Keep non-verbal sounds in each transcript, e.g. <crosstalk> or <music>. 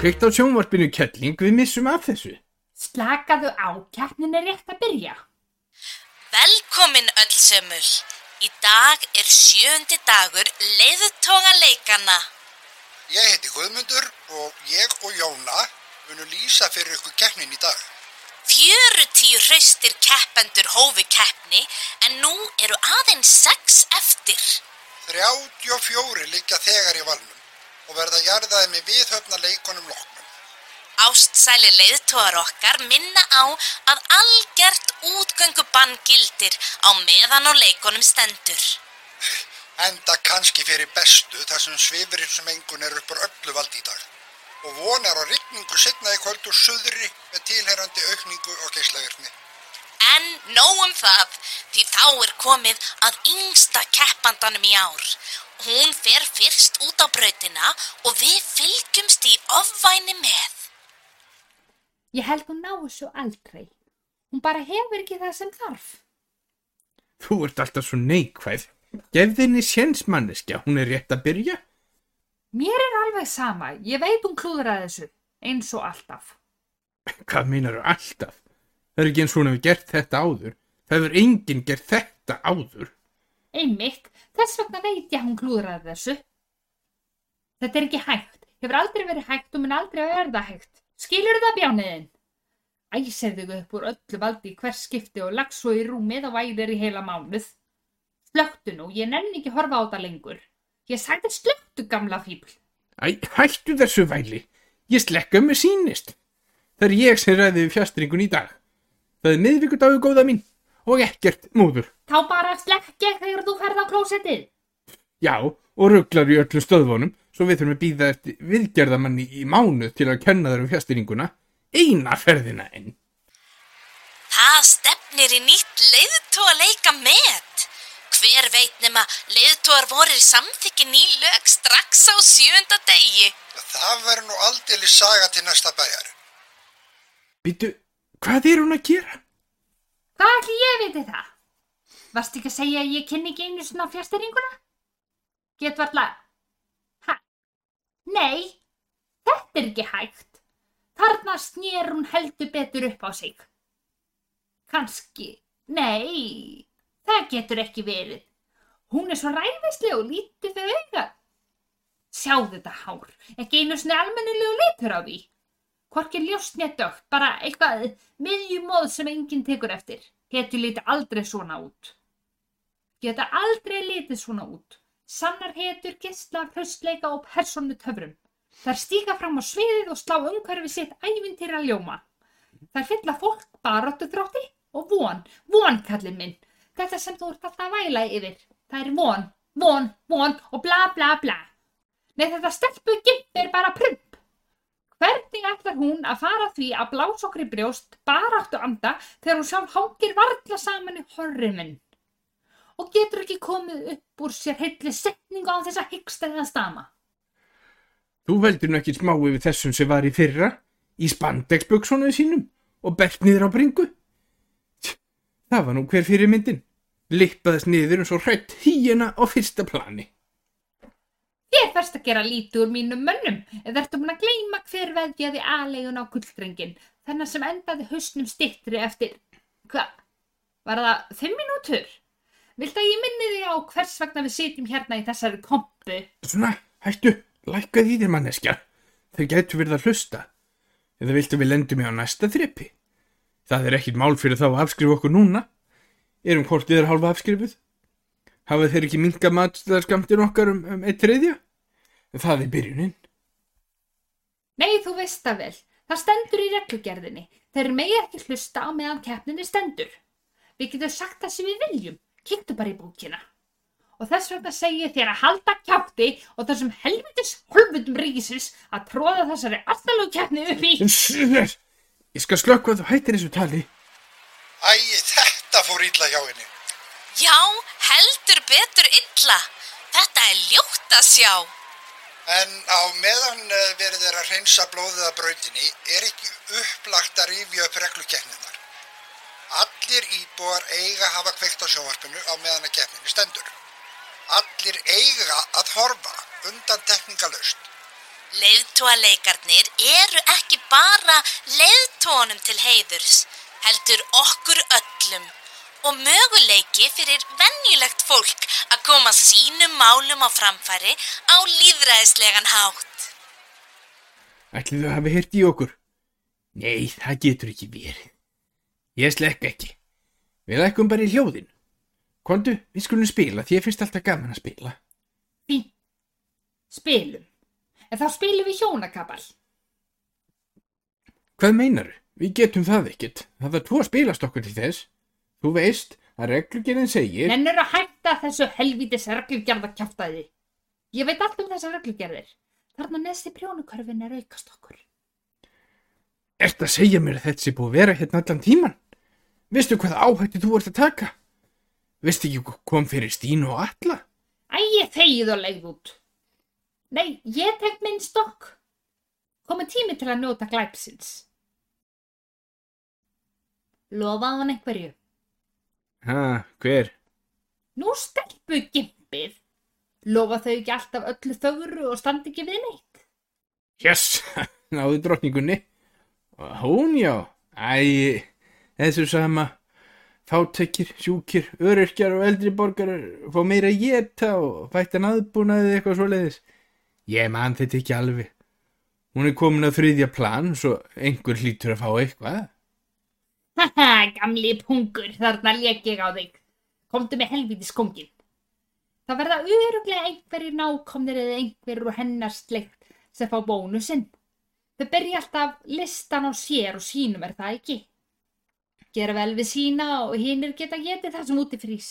kveikt á sjónvarpinu kettling við missum af þessu. Slakaðu á, keppnin er rétt að byrja. Velkomin öll sömul. Í dag er sjöndi dagur leiðutóga leikana. Ég heiti Guðmundur og ég og Jóna munum lýsa fyrir ykkur keppnin í dag. Fjörutíu hraustir keppendur hófi keppni en nú eru aðeins sex eftir. 34 liggja þegar í valnum og verða jarðaði með viðhöfna leikonum loknum. Ástsæli leiðtógar okkar minna á að algjört útgöngubann gildir á meðan og leikonum stendur. Enda kannski fyrir bestu þar sem svifurinn sem engun er uppur öllu vald í dag. Og vonar á rigningu setna í kvöld úr suðri með tilherrandi aukningu og geislavirkni. En nóum það, því þá er komið að yngsta keppandanum í ár. Hún fer fyrst út á brautina og við fylgjumst í ofvæni með. Ég held hún ná þessu aldrei. Hún bara hefur ekki það sem þarf. Þú ert alltaf svo neikvæð. Gef þinni séns manneskja, hún er rétt að byrja. Mér er alveg sama, ég veit hún klúðraði þessu, eins og alltaf. Hvað meinar þú alltaf? Það er ekki eins og hún hefur gert þetta áður. Það hefur enginn gert þetta áður. Einmitt, þess vegna veit ég að hún klúðraði þessu. Þetta er ekki hægt, hefur aldrei verið hægt og mun aldrei verða hægt. Skilur það bjániðinn? Æsir þig upp úr öllu valdi í hvers skipti og lag svo í rúmið og vælir í heila mánuð. Slöktu nú, ég nenni ekki horfa á það lengur. Ég sagði slöktu gamla fíbl. Æ, hættu þessu væli. Ég slekka með sínist. Það er ég sem ræði við fjastringun í dag. Það er miðvíkudagu góða mín og ekkert múður. Þá bara slekkja þegar þú ferð á klósettið. Já, og rugglar í öllu stöðvonum, svo við þurfum að býða eftir viðgerðamanni í mánuð til að kenna þar um fjastringuna. Eina ferðina enn. Það stefnir í nýtt leiðtóa leika með. Hver veit nema leiðtóar vorir samþykki ný lög strax á sjönda degi. Það verður nú aldrei saga til næsta bæjar. Býtu, hvað er hún að gera? Hvað ætli ég viti það? Varst ekki að segja að ég kynni ekki einu svona fjastringuna? Get varla... Hæ? Nei, þetta er ekki hægt. Þarna snýr hún heldur betur upp á sig. Kanski, nei, það getur ekki verið. Hún er svo ræðislega og lítið við auga. Sjáðu þetta hár, ekki einu svona almennilegu litur á því. Hvorki ljóst néttögt, bara eitthvað miðjumóð sem enginn tekur eftir. Getur lítið aldrei svona út. Geta aldrei litið svona út. Sannar hetur, gistla, hraustleika og personu töfrum. Þær stíka fram á sviðið og slá umhverfi sitt ævintýra ljóma. Þær fylla fólk baróttu þrótti og von, von kallið minn. Þetta sem þú ert alltaf að væla yfir. Það er von, von, von og bla bla bla. Nei þetta stelpu gitt er bara prump. Hvernig ætlar hún að fara því að í brjóst baráttu anda þegar hún sjálf hángir varla saman í horriminn? Og getur ekki komið upp úr sér heitli setningu á þess að hyggsta eða stama? Þú veldur nú ekki smá yfir þessum sem var í fyrra, í spandexböksonuðu sínum og bert niður á bringu. Það var nú hver fyrir myndin. Lippaðist niður og hrætt hýjena á fyrsta plani. Þér þarfst að gera lítið úr mínum mönnum eða ertu búin að gleyma hver veðjaði aðlegun á gullrengin þennan sem endaði hausnum stittri eftir, hvað, var það fimm mínútur? Viltu að ég minni því á hvers vegna við sitjum hérna í þessari kompu? Svona, hættu, lækkaði í þér manneskja. Þau gætu verið að hlusta. Eða viltu við lendum í á næsta þreppi? Það er ekkit mál fyrir þá að afskrifa okkur núna. Erum hvort þið er hálfa afskrifuð? Hafað þeir ekki minka matstaðarskamtin okkar um, um eitt þriðja? Það er byrjunin. Nei, þú veist það vel. Það stendur í reglugerðinni. Þeir megi ekki hlusta á meðan keppninni stendur. Við getum sagt það sem við viljum. Kynntu bara í bókina. Og þess vegna segi ég þér að halda kjátti og þessum helvitis holvutum ríkisins að tróða þessari allalög keppni upp í. Ég skal slökka að þú hættir þessu tali. Æ, þetta fór illa hjá henni. Já, heldur betur illa. Þetta er ljótt að sjá. En á meðan eh, verið er að hreinsa blóðið að brautinni er ekki upplagt að rifja upp reglukeppninar. Allir íbúar eiga að hafa kveikt á sjónvarpinu á meðan að keppninni stendur. Allir eiga að horfa undan tekningalust. Leiðtóaleikarnir eru ekki bara leiðtónum til heiðurs, heldur okkur öllum og möguleiki fyrir venjulegt fólk að koma sínum málum á framfæri á líðræðislegan hátt. Ætli þau hafi heyrt í okkur? Nei, það getur ekki verið. Ég slekk ekki. Við lækkum bara í hljóðin. Kondu, við skulum spila, því ég finnst alltaf gaman að spila. Fín. Spilum. En þá spilum við hjónakabal. Hvað meinaru? Við getum það ekkert. Það er tvo spilast okkur til þess. Þú veist að reglugjörðin segir... Nennir að hætta þessu helvítis reglugerða kjáftæði. Ég veit allt um þessar reglugerðir. Þarna neðst í prjónukörfin er aukast okkur. Ert að segja mér að þetta sé búið að vera hérna allan tíman? Veistu hvað áhætti þú ert að taka? Veistu ekki hvað kom fyrir Stínu og Alla? Æ, ég þegið og leið út. Nei, ég tek minn stokk. Komið tími til að njóta glæpsins. Lofaði hann einhverju. Ha, hver? Nú stelpu gimpið. Lofa þau ekki alltaf öllu þögru og standi ekki við neitt. Jess, <laughs> náðu drottningunni. Og Hún já, æ, þessu sama. Fátekir, sjúkir, öryrkjar og eldri borgarar fá meira að geta og fættan aðbúnaðið eitthvað svoleiðis. Ég man þetta ekki alveg. Hún er komin á þriðja plan, svo einhver hlýtur að fá eitthvað. Haha, gamli pungur, þarna lék ég á þig. Komdu með helvítis kongin. Það verða öruglega einhverjir nákomnir eða einhverjir úr hennar sleikt sem fá bónusinn. Þau byrja alltaf listan á sér og sínum er það ekki. Gera vel við sína og hinnir geta getið það sem úti frýs.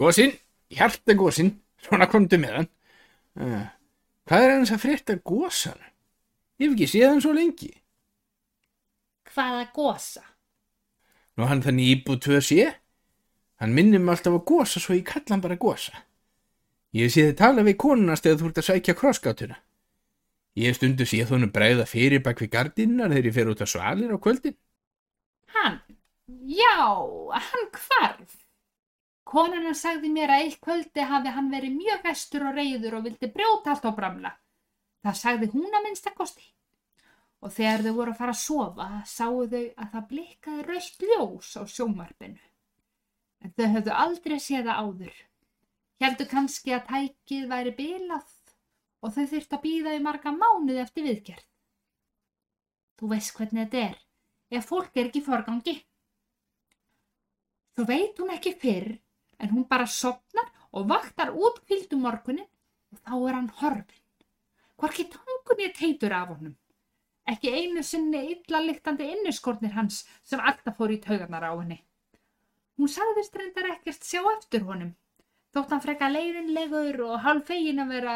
Gósin, hjarta gósin, svona komdu með hann. Uh, hvað er hans að frétta gósan? Ég hef ekki séð hann svo lengi. Hvaða gósa? Nú hann þannig íbúð tvö sé. Hann minnir mig alltaf að gósa svo ég kalla hann bara gósa. Ég hef séð þið tala við konunast eða þú ert að sækja krossgátuna. Ég hef stundu séð honum bregða fyrir bak við gardinnar þegar ég fer út að svalir á kvöldin. Hann? Já, hann hvarf. Hann sagði mér að eitt kvöldi hafi hann verið mjög vestur og reyður og vildi brjóta allt á bramla. Það sagði hún að minnsta kosti. Og þegar þau voru að fara að sofa sáu þau að það blikkaði raukt ljós á sjómarpinu. En þau höfðu aldrei séð það áður. Heldu kannski að tækið væri bilað og þau þurftu að býða í marga mánuði eftir viðgerð. Þú veist hvernig þetta er ef fólk er ekki forgangi. Þú veit hún ekki fyrr en hún bara sopnar og vaktar út kvildu morgunin og þá er hann horfin. Hvorki tangun ég teitur af honum. Ekki einu sinni illa lyktandi inniskornir hans sem alltaf fór í taugarnar á henni. Hún sagðist reyndar ekkert sjá eftir honum. Þótt hann freka leiðinlegur og hálf fegin að vera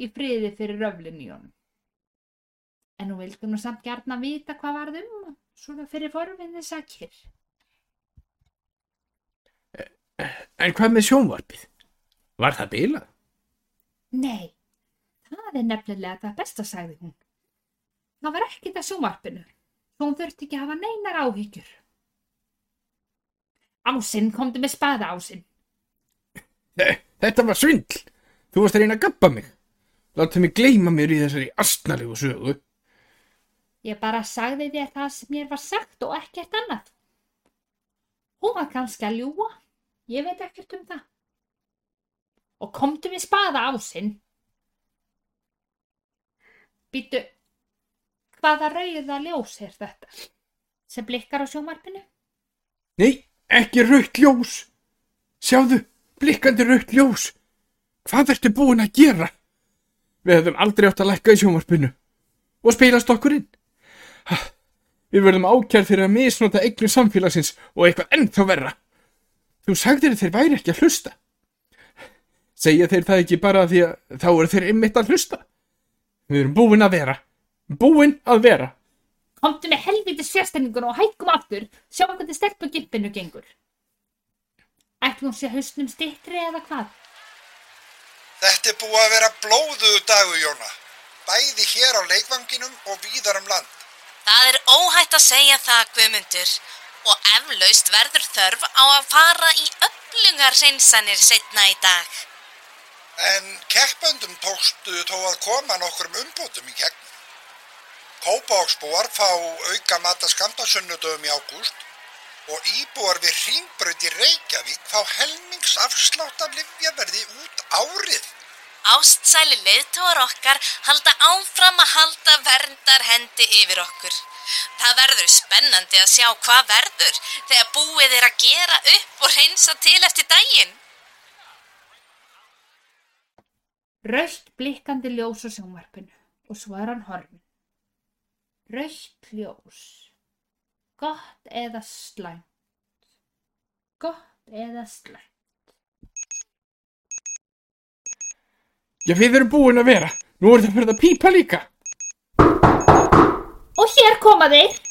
í friði fyrir röflin í honum. En nú vildum nú samt gærna vita hvað varð um, svona fyrir forfinni sakir. En hvað með sjónvarpið? Var það bilað? Nei, það er nefnilega það besta, sagði hún. Það var ekkit að sjónvarpinu, svo hún þurfti ekki að hafa neinar áhyggjur. Ásinn komdu með spaða ásinn. Þetta var svindl. Þú varst að reyna að gappa mig. Láta mig gleyma mér í þessari astnalegu sögu. Ég bara sagði þér það sem mér var sagt og ekkert annað. Hún var kannski að ljúa, ég veit ekkert um það. Og komdu með spaða ásinn. Býtu, hvaða rauða ljós er þetta? Sem blikkar á sjómarpinu? Nei, ekki rautt ljós. Sjáðu, blikkandi rautt ljós. Hvað ertu búin að gera? Við hefðum aldrei átt að lækka í sjónvarpinu og spilast okkur inn. Ha, Við verðum ákjær fyrir að misnota eignir samfélagsins og eitthvað ennþá verra. Þú sagðir þeir væri ekki að hlusta. Segja þeir það ekki bara því að þá eru þeir einmitt að hlusta. Við erum búin að vera. Búin að vera. Komdu með helviti sérstenningun og hækkum aftur, sjáum hvernig stelpu gimpinu gengur. Ætlum hún sé hausnum stittri eða hvað? Þetta er búið að vera blóðuðu dagu, Jóna. Bæði hér á leikvanginum og víðar um land. Það er óhætt að segja það, Guðmundur, og eflaust verður þörf á að fara í öflugar hreinsanir setna í dag. En keppöndum tókstu þó að koma nokkrum umbótum í gegn. Kópáksbúar fá auka mata skamtasunnudöfum í ágúst og íbúar við Hringbraut í Reykjavík fá helmingsafslátt af livjaverði út árið. Ástsæli leiðtóar okkar halda áfram að halda verndar hendi yfir okkur. Það verður spennandi að sjá hvað verður þegar búið er að gera upp og reynsa til eftir daginn. Raukt blikkandi ljós á sjónvarpinu og svo er hann horfin. Raukt ljós. Gott eða slæmt. Gott eða slæmt. Já, við erum búin að vera. Nú er það fyrir að pípa líka. Og hér koma þeir.